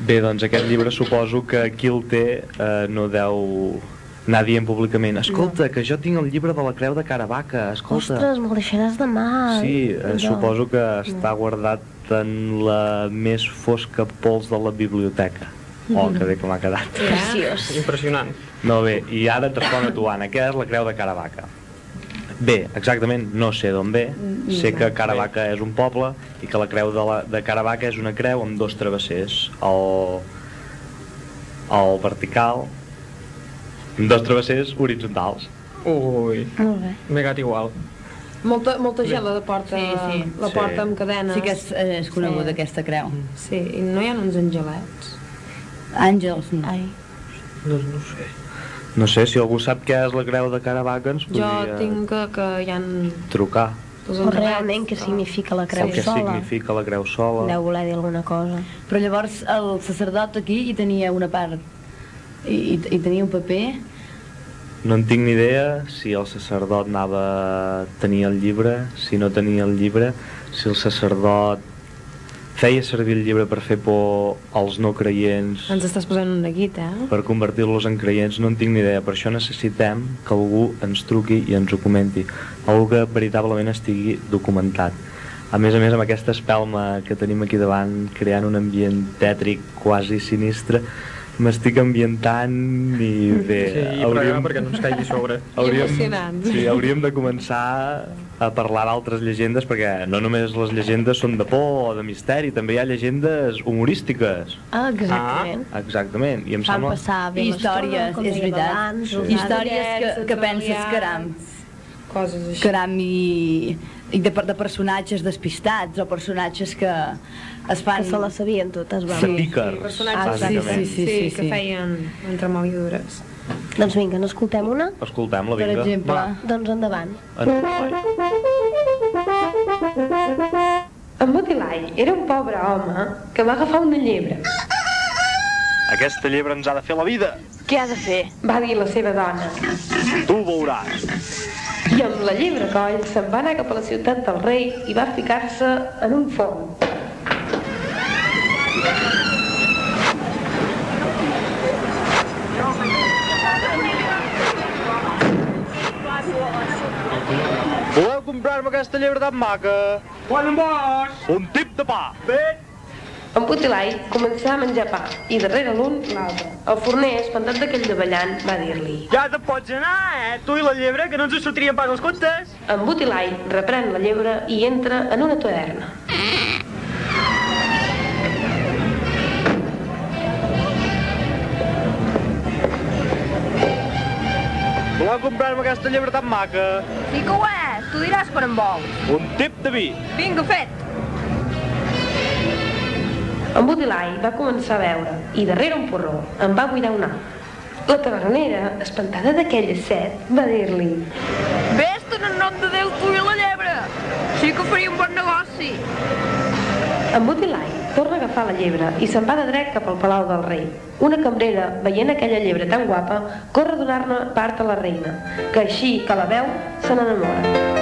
Bé, doncs aquest llibre suposo que qui el té eh, no deu anar dient públicament escolta, que jo tinc el llibre de la creu de Caravaca, escolta. ostres, me'l deixaràs demà. Sí, eh, suposo que està guardat en la més fosca pols de la biblioteca. Oh, que bé que m'ha quedat. Preciós. Impressionant. No, bé, i ara et responc a tu, Anna. Què és la creu de Caravaca? Bé, exactament, no sé d'on ve. Sé que Caravaca és un poble i que la creu de, la, de Caravaca és una creu amb dos travessers. El, el vertical, dos travessers horitzontals. Ui, Molt bé. m'he quedat igual. Molta, molta gent la porta, Sí, sí. la Sí. porta amb cadenes. Sí que és, és coneguda Sí. aquesta creu. Sí, i no hi ha uns angelets. Àngels, no. Ai, No, no ho sé. No sé, si algú sap què és la creu de Caravaca ens Jo podria tinc que, que hi ha trucar. els o angelets. realment què significa la creu que sola? significa la creu sola. Deu voler dir alguna cosa. Però llavors el sacerdot aquí hi tenia una part, i, i, tenia un paper, No en tinc ni idea si el sacerdot anava a tenir el llibre, si no tenia el llibre, si el sacerdot feia servir el llibre per fer por als no creients, Ens estàs posant una guita, eh? per convertir-los en creients, no en tinc ni idea. Per això necessitem que algú ens truqui i ens ho comenti. Algú que veritablement estigui documentat. A més a més, amb aquesta espelma que tenim aquí davant, creant un ambient tètric quasi sinistre, m'estic ambientant i bé, Sí, pregar perquè no ens caigui a sobre. emocionant. sí, hauríem de començar a parlar d'altres llegendes perquè no només les llegendes són de por o de misteri, també hi ha llegendes humorístiques. Ah, exactament. Exactament, i em Fan sembla... passar bé històries, és veritat. abans, Sí. històries que, que penses, caram, Coses així. caram i, i de, de personatges despistats o personatges que es fan... Que se les sabien totes, va. Sí. Sí. Personatges Ah, sí, bàsicament. sí, sí, sí, que sí. feien entremaliadures. Doncs vinga, n'escoltem una? Escoltem-la, Per vinga. exemple, Va. Doncs endavant. En... En Motilai era un pobre home que va agafar una llebre. Aquesta llebre ens ha de fer la vida. Què ha de fer? Va dir la seva dona. Tu ho veuràs. I amb la llebre coll se'n va anar cap a la ciutat del rei i va ficar-se en un forn. Voleu comprar-me aquesta llebre tan maca? Quan en vols? Un tip de pa. Bé. En Putilai començà a menjar pa i darrere l'un l'altre. El forner, espantat d'aquell davallant, va dir-li Ja te pots anar, eh? Tu i la llebre, que no ens sortirien pas els comptes. En Butilai reprèn la llebre i entra en una taverna. Voleu comprar-me aquesta llebre tan maca? Sí que ho és, tu diràs quan en vols. Un tip de vi. Vinga, fet. En Butilai va començar a veure i darrere un porró en va buidar un alt. La tavernera, espantada d'aquella set, va dir-li Vés-te'n en nom de Déu tu i la llebre. Sí que faria un bon negoci. En Butilai torna a agafar la llebre i se'n va de dret cap al palau del rei. Una cambrera, veient aquella llebre tan guapa, corre a donar-ne part a la reina, que així que la veu, se n'enamora.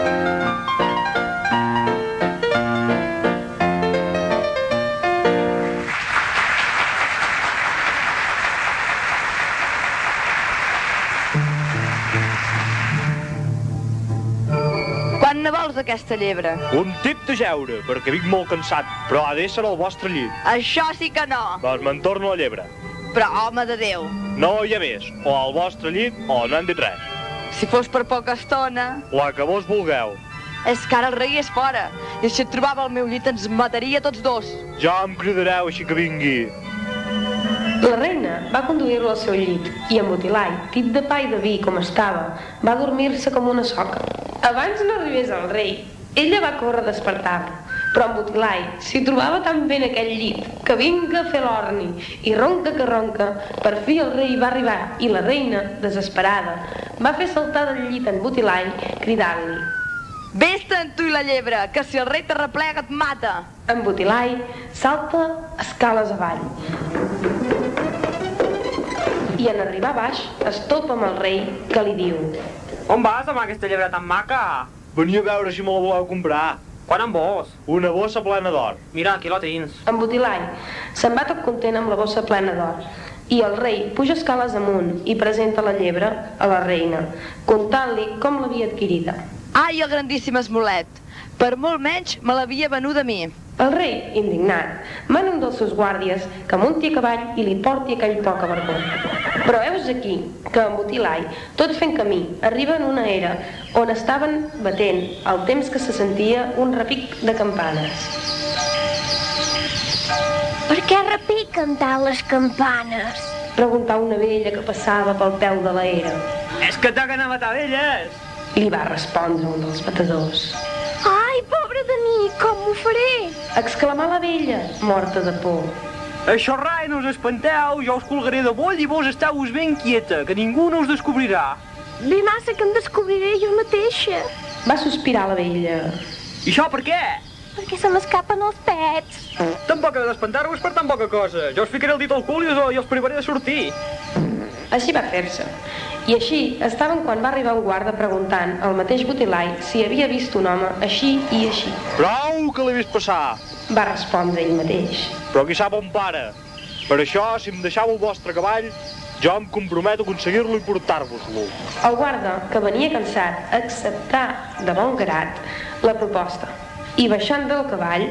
D'aquesta llebre? Un tip de geure, perquè vinc molt cansat, però ha d'ésser al vostre llit. Això sí que no. Doncs me'n torno a llebre. Però, home de Déu, No hi ha més, o al vostre llit o no hem dit res. si fos per poca estona... La que vos vulgueu. És que ara el rei és fora. I si et trobava al meu llit ens mataria tots dos. Ja em cridareu així que vingui. La reina va conduir-lo al seu llit i en Mutilai, tip de pa i de vi com estava, va dormir-se com una soca. Abans no arribés el rei, ella va córrer a despertar-lo, però en Mutilai s'hi trobava tan bé en aquell llit que vinga a fer l'orni i ronca que ronca, per fi el rei va arribar i la reina, desesperada, va fer saltar del llit en Mutilai cridant-li. Vés-te'n tu i la llebre, que si el rei te replega et mata. En Butilai salta escales avall. I en arribar a baix es topa amb el rei que li diu On vas amb aquesta llebre tan maca? Venia a veure si me la voleu comprar. Quan en vols? Una bossa plena d'or. Mira, aquí la tens. En Butilai se'n va tot content amb la bossa plena d'or i el rei puja escales amunt i presenta la llebre a la reina, contant-li com l'havia adquirida. Ai, el grandíssim esmolet. Per molt menys me l'havia venut a mi. El rei, indignat, mana un dels seus guàrdies que munti a cavall i li porti aquell poca vergonya. Però heus aquí que en Butilai, tot fent camí, arriba en una era on estaven batent al temps que se sentia un repic de campanes. Per què repiquen tant les campanes? Preguntà una vella que passava pel peu de la era. És que toquen a matar velles! Li va respondre un dels batedors. Com ho faré? Exclamà la vella, morta de por. Això rai, no us espanteu, jo us colgaré de boll i vos esteu ben quieta, que ningú no us descobrirà. Bé massa que em descobriré jo mateixa, Va sospirar la vella. I això per què? perquè se m'escapen els pets. Tampoc heu d'espantar-vos per tan poca cosa. Jo us ficaré el dit al cul i us, i els privaré de sortir. Així va fer-se. I així estaven quan va arribar un guarda preguntant al mateix Butilai si havia vist un home així i així. Prou que l'he vist passar. Va respondre ell mateix. Però qui sap on para. Per això, si em deixau el vostre cavall, jo em comprometo a aconseguir-lo i portar-vos-lo. El guarda, que venia cansat, acceptà de bon grat la proposta i baixant del cavall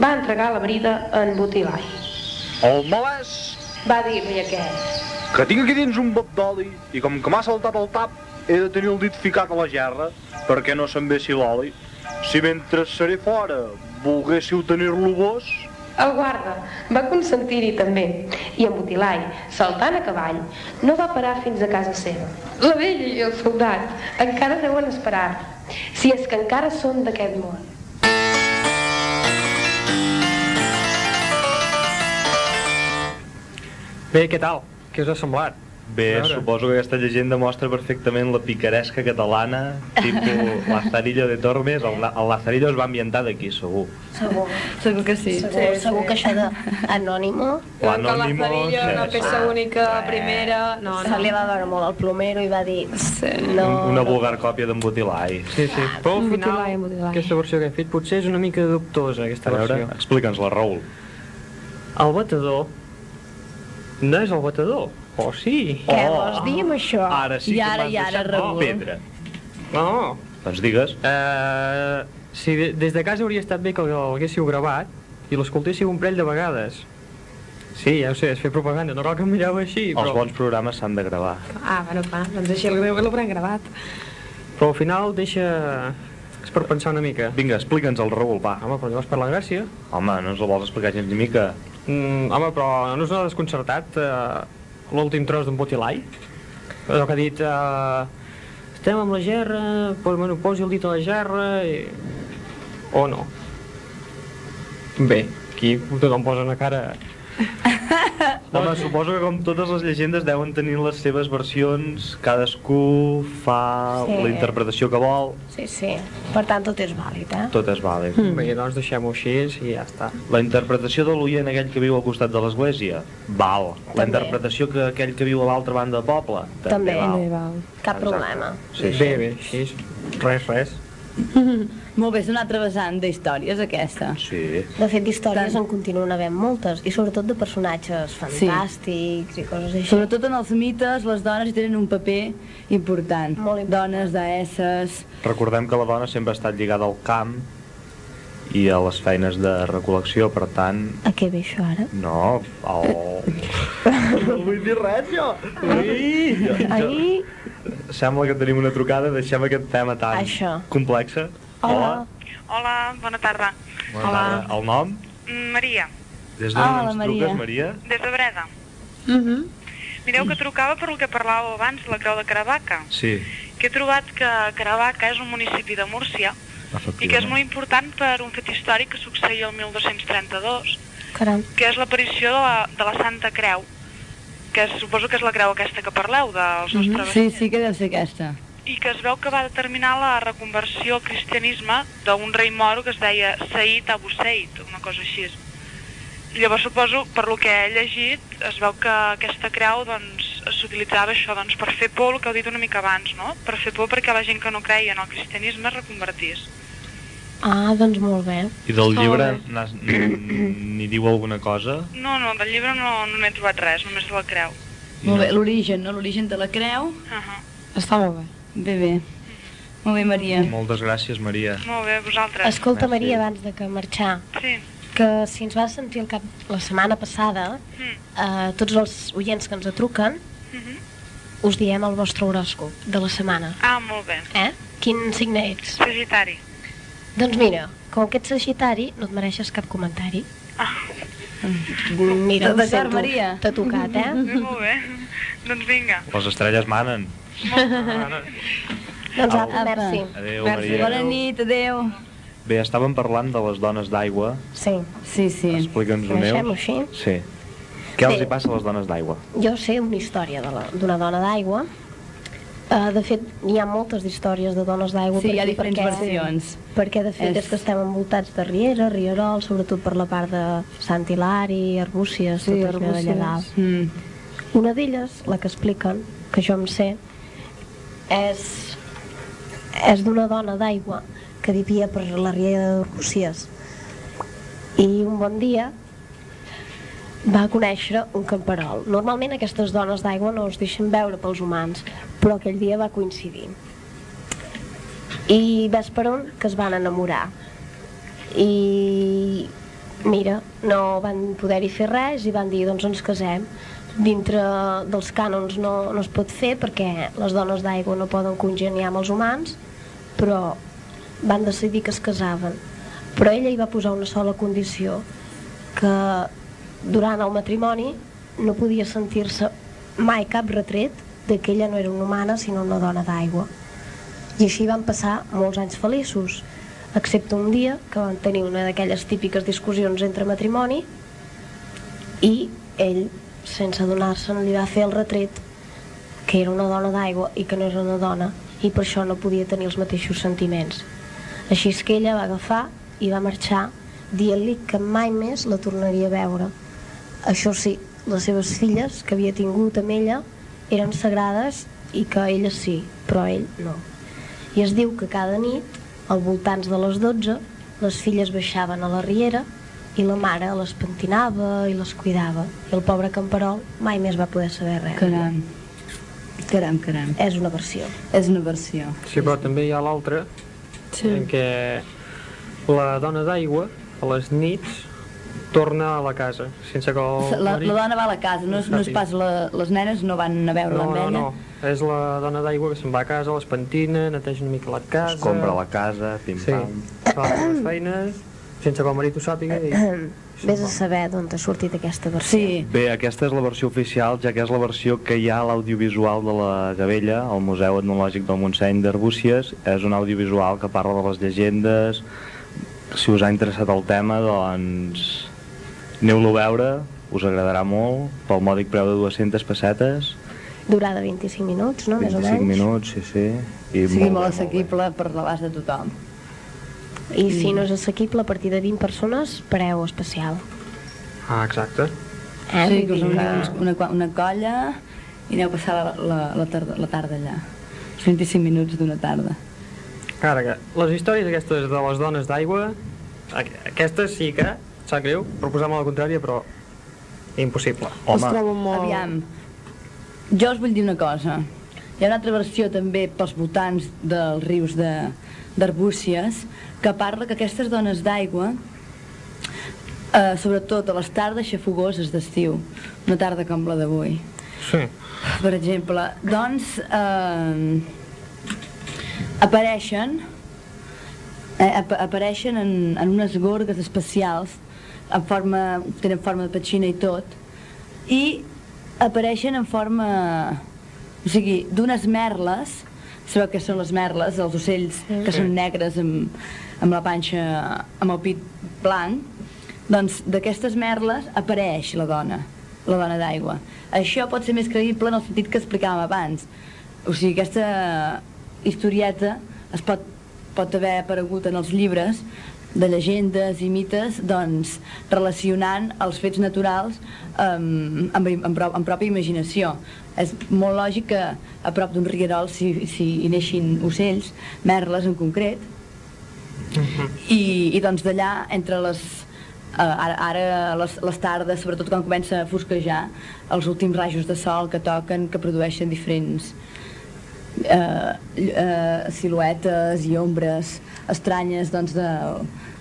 va entregar la brida a en Butilai. El malès, Va dir-li aquest. Que tinc aquí dins un bot d'oli, i com que m'ha saltat el tap, he de tenir el dit ficat a la gerra, perquè no se'n vessi l'oli. Si mentre seré fora volguéssiu tenir-lo vos, El guarda va consentir-hi també i en Butilai, saltant a cavall, no va parar fins a casa seva. La vella i el soldat encara deuen esperar, si és que encara són d'aquest món. Bé, què tal? Què us ha semblat? Bé, suposo que aquesta llegenda mostra perfectament la picaresca catalana, tipus Lazarillo de Tormes. El, el Lazarillo es va ambientar d'aquí, segur. Segur, Segur que sí. segur, segur que això d'anònimo L'Anònimo... una sí, peça única, primera... No, se no. li va veure molt al plomero i va dir Sí. no, Una vulgar còpia d'en Butilai. Sí, sí. Però al final, aquesta versió que he fet potser és una mica dubtosa, aquesta A veure, versió. explica'ns-la, Raül. El batedor no és el batedor, o sí? Què Oh. vols dir amb això? Ara sí I que ara, m'has i ara, deixat Raül. pedra. No, Doncs digues. Uh, si de, des de casa hauria estat bé que el haguéssiu gravat i l'escoltéssiu un parell de vegades. Sí, ja ho sé, és fer propaganda, no cal que em mireu així, Els però, bons programes s'han de gravar. Ah, bueno, clar, doncs així el greu que l'haurem gravat. però al final deixa... És per pensar una mica. Vinga, explica'ns el Raül, va. Home, però llavors per la gràcia. Home, no ens el vols explicar gens ni mica? Mm, home, però no us ha desconcertat uh, l'últim tros d'en Botilai? Allò que ha dit... Uh, estem amb la gerra, pues, bueno, posi el dit a la gerra i... O no? Bé, aquí tothom posa una cara... Home, suposo que com totes les llegendes deuen tenir les seves versions, cadascú fa Sí. la interpretació que vol, Sí, sí. Per tant, tot és vàlid, eh? tot és vàlid. Mm. Bé, doncs deixem-ho així i ja està. La interpretació de l'oient aquell que viu al costat de l'església, val. La També. interpretació que aquell que viu a l'altra banda del poble, també, També. val. Bé, val. Cap Exacte. problema. Sí, sí. Bé, bé, així, res, res. Molt bé, és una altra vessant d'històries, aquesta. Sí. De fet, d'històries en continuen havent moltes, i sobretot de personatges fantàstics i coses així. Sobretot en els mites, les dones hi tenen un paper important. Molt important. Dones, deesses... Recordem que la dona sempre ha estat lligada al camp i a les feines de recol·lecció, per tant, A què ve això ara? no, el... no vull dir res, jo! Ui, jo, jo. Ai, Sembla que tenim una trucada, deixem aquest tema tan Això. complex. Hola. Hola, bona tarda. Bona tarda. El nom? Mm, Maria, Des d'on Hola, ens Maria. truques, Maria? des de Breda. Mhm. Mireu que trucava per el que parlàveu abans, la Creu de Caravaca, Sí, que he trobat que Caravaca és un municipi de Múrcia i que és molt important per un fet històric que succeïa el 1232, caram. que és l'aparició de, la, de la Santa Creu, que és, suposo que és la creu aquesta que parleu, dels dos Mhm. Sí, sí que deu ser aquesta. I que es veu que va determinar la reconversió al cristianisme d'un rei moro que es deia Said Abu Said, una cosa així. Llavors suposo, per lo que he llegit, es veu que aquesta creu doncs, s'utilitzava això doncs, per fer por, el que heu dit una mica abans, no? Per fer por perquè la gent que no creia en el cristianisme es reconvertís. Ah, doncs molt bé. I del llibre n'hi diu alguna cosa? No, no, del llibre no, no n'he trobat res, només de la creu. Molt bé, l'origen, no? L'origen de la creu. Uh -huh. Està molt bé. Bé, bé. Molt bé, Maria. Moltes gràcies, Maria. Molt bé, vosaltres. Escolta, Merci. Maria, abans de que marxar, Sí. que si ens vas sentir el cap la setmana passada, eh, tots els oients que ens truquen, Mhm. us diem el vostre horòscop de la setmana. Ah, molt bé. Eh? Quin signe ets? Sagitari. Doncs mira, com que ets sagitari, no et mereixes cap comentari. Ah, Mira, D'acord, sento, Maria. t'ha tocat, eh? molt bé. doncs vinga. Les estrelles manen. Doncs apa, merci. Adéu, Merci, Maria. bona nit, adéu. Bé, estàvem parlant de les dones d'aigua. Sí, Sí, sí. Explica'ns-ho, deixem-ho Neus. així. Sí. Què els Bé. hi passa a les dones d'aigua? Jo sé una història d'una dona d'aigua. Uh, de fet, hi ha moltes històries de dones d'aigua. Sí, hi ha diferents perquè- versions. Perquè, de fet, És- és... que estem envoltats de rieres, rierols, sobretot per la part de Sant Hilari, Arbúcies, Sí, tot Arbúcies. dalt. Mm. Una d'elles, la que expliquen, que jo em sé, és, és d'una dona d'aigua que vivia per la riera d'Arbúcies. I un bon dia va conèixer un camperol. Normalment aquestes dones d'aigua no es deixen veure pels humans, però aquell dia va coincidir. I ves per on que es van enamorar. I mira, no van poder-hi fer res i van dir doncs ens casem. Dintre dels cànons no, no es pot fer perquè les dones d'aigua no poden congeniar amb els humans, però van decidir que es casaven. Però ella hi va posar una sola condició, que durant el matrimoni no podia sentir-se mai cap retret de que ella no era una humana sinó una dona d'aigua. I així van passar molts anys feliços, excepte un dia que van tenir una d'aquelles típiques discussions entre matrimoni i ell, sense adonar-se'n, li va fer el retret que era una dona d'aigua i que no era una dona i per això no podia tenir els mateixos sentiments. Així és que ella va agafar i va marxar dient-li que mai més la tornaria a veure. Això sí, les seves filles que havia tingut amb ella eren sagrades i que elles sí, però ell no. I es diu que cada nit, al voltants de les 12, les filles baixaven a la riera i la mare les pentinava i les cuidava. I el pobre camperol mai més va poder saber res. Caram. Caram, caram. És una versió. És una versió. Sí, però també hi ha l'altra, Sí. en què la dona d'aigua, a les nits, torna a la casa, sense que el La, marit... la dona va a la casa, no no és pas la, les nenes no van a veure-la No, amb no, no. És la dona d'aigua que se'n va a casa, les pentina, neteja una mica la casa... Es compra la casa, pim-pam. Sí, fa les feines, sense que el marit ho sàpiga i... Vés a saber d'on ha sortit aquesta versió. Sí, Bé, aquesta és la versió oficial, ja que és la versió que hi ha a l'audiovisual de la Gavella, al Museu Etnològic del Montseny d'Arbúcies. És un audiovisual que parla de les llegendes. Si us ha interessat el tema, doncs aneu-lo a veure, us agradarà molt, pel mòdic preu de 200 pessetes, Durada 25 minuts, no? Més o 25 menys. minuts, sí, sí. I sigui molt bé, assequible per l'abast de tothom. I si no és assequible, a partir de 20 persones, preu especial. Ah, exacte. Eh? sí, que us una, una, una colla i aneu a passar la, la, la, tarda, la tarda allà. Els 25 minuts d'una tarda. Ara que les històries aquestes de les dones d'aigua, aqu- aquestes sí que, sap greu, proposar-me la contrària, però impossible. Es trobo molt... Aviam, jo us vull dir una cosa. Hi ha una altra versió també pels voltants dels rius de d'Arbúcies que parla que aquestes dones d'aigua eh, sobretot a les tardes xafogoses d'estiu una tarda com la d'avui Sí. per exemple doncs eh, apareixen eh, ap apareixen en, en unes gorgues especials en forma, tenen forma de petxina i tot i apareixen en forma o sigui, d'unes merles sabeu què són les merles, els ocells que són negres amb, amb la panxa amb el pit blanc. Doncs d'aquestes merles apareix la dona la dona d'aigua. Això pot ser més creïble en el sentit que explicàvem abans. O sigui, aquesta historieta es pot, pot haver aparegut en els llibres de llegendes i mites doncs, relacionant els fets naturals amb, amb, amb, pro- amb pròpia imaginació. És molt lògic que a prop d'un rierol si, si hi neixin ocells, merles en concret, i, i doncs d'allà entre les eh, ara, ara les, les tardes, sobretot quan comença a fosquejar, els últims rajos de sol que toquen, que produeixen diferents eh, eh, siluetes i ombres estranyes doncs, de,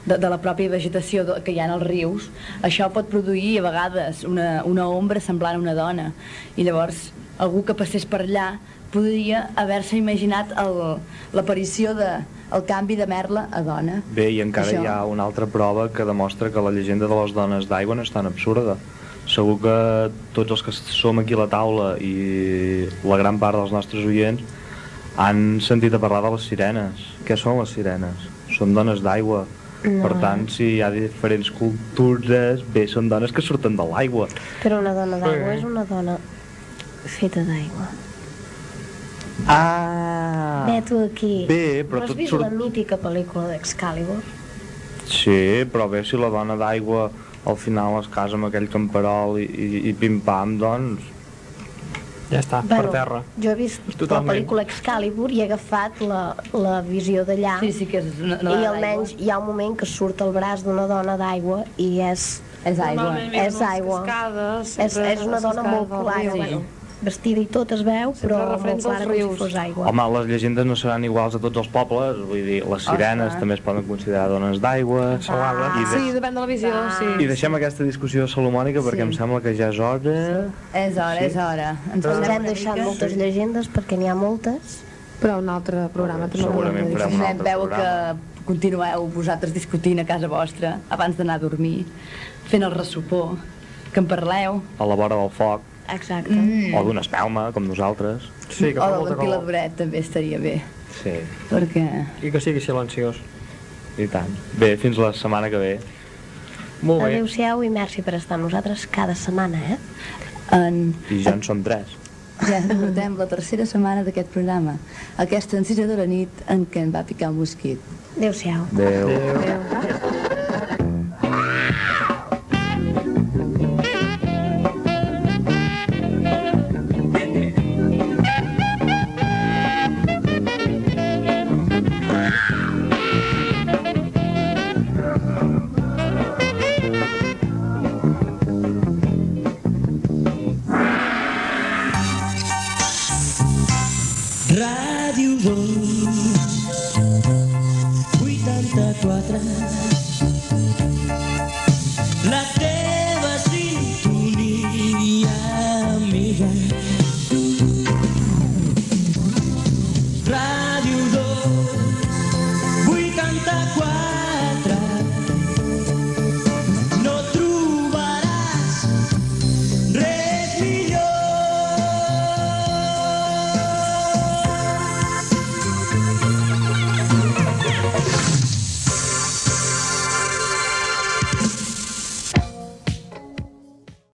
de, de la pròpia vegetació que hi ha als rius, això pot produir a vegades una, una ombra semblant a una dona i llavors algú que passés per allà podria haver-se imaginat l'aparició de el canvi de merla a dona. Bé, i encara Això. hi ha una altra prova que demostra que la llegenda de les dones d'aigua no és tan absurda. Segur que tots els que som aquí a la taula i la gran part dels nostres oients han sentit a parlar de les sirenes. Què són les sirenes? Són dones d'aigua. No. Per tant, si hi ha diferents cultures, bé, són dones que surten de l'aigua. Però una dona d'aigua és una dona feta d'aigua. Ah! Bé, tu aquí. Bé, però no has vist surt- la mítica pel·lícula d'Excalibur? Sí, però bé, si la dona d'aigua al final es casa amb aquell camperol i, i, i pim-pam, doncs... Ja està, per terra. Jo he vist Totalment. la pel·lícula Excalibur i he agafat la, la visió d'allà. Sí, sí que és una, una I almenys hi ha un moment que surt el braç d'una dona d'aigua i és... És aigua. És aigua. cascades, És, és una dona molt clara, riu. bueno, vestida i tot es veu, Sempre però molt clara com si rius. fos aigua. Home, les llegendes no seran iguals a tots els pobles, vull dir, les sirenes Ostres. també es poden considerar dones d'aigua, Ah, i, Sí, de... depèn de la visió, sí. i deixem aquesta discussió salomònica perquè Sí. em sembla que ja és hora... És hora, Sí. és hora. Ens Ens posem hem deixat mica? moltes llegendes perquè n'hi ha moltes. Però un altre programa també Segurament farem un altre veu programa. que continueu vosaltres discutint a casa vostra abans d'anar a dormir, fent el ressupor, que en parleu, A la vora del foc, Exacte. Mm. o d'una espelma, com nosaltres. Sí, que o fa del molta calor. ventiladoret també estaria bé, Sí, perquè... I que sigui silenciós. i tant. Bé, fins la setmana que ve. Molt bé. Adéu-siau i merci per estar amb nosaltres cada setmana, eh? En... I ja en som tres. Ja portem la tercera setmana d'aquest programa, aquesta encisadora nit en què em va picar un mosquit. Adéu-siau. Adéu. Radio Row.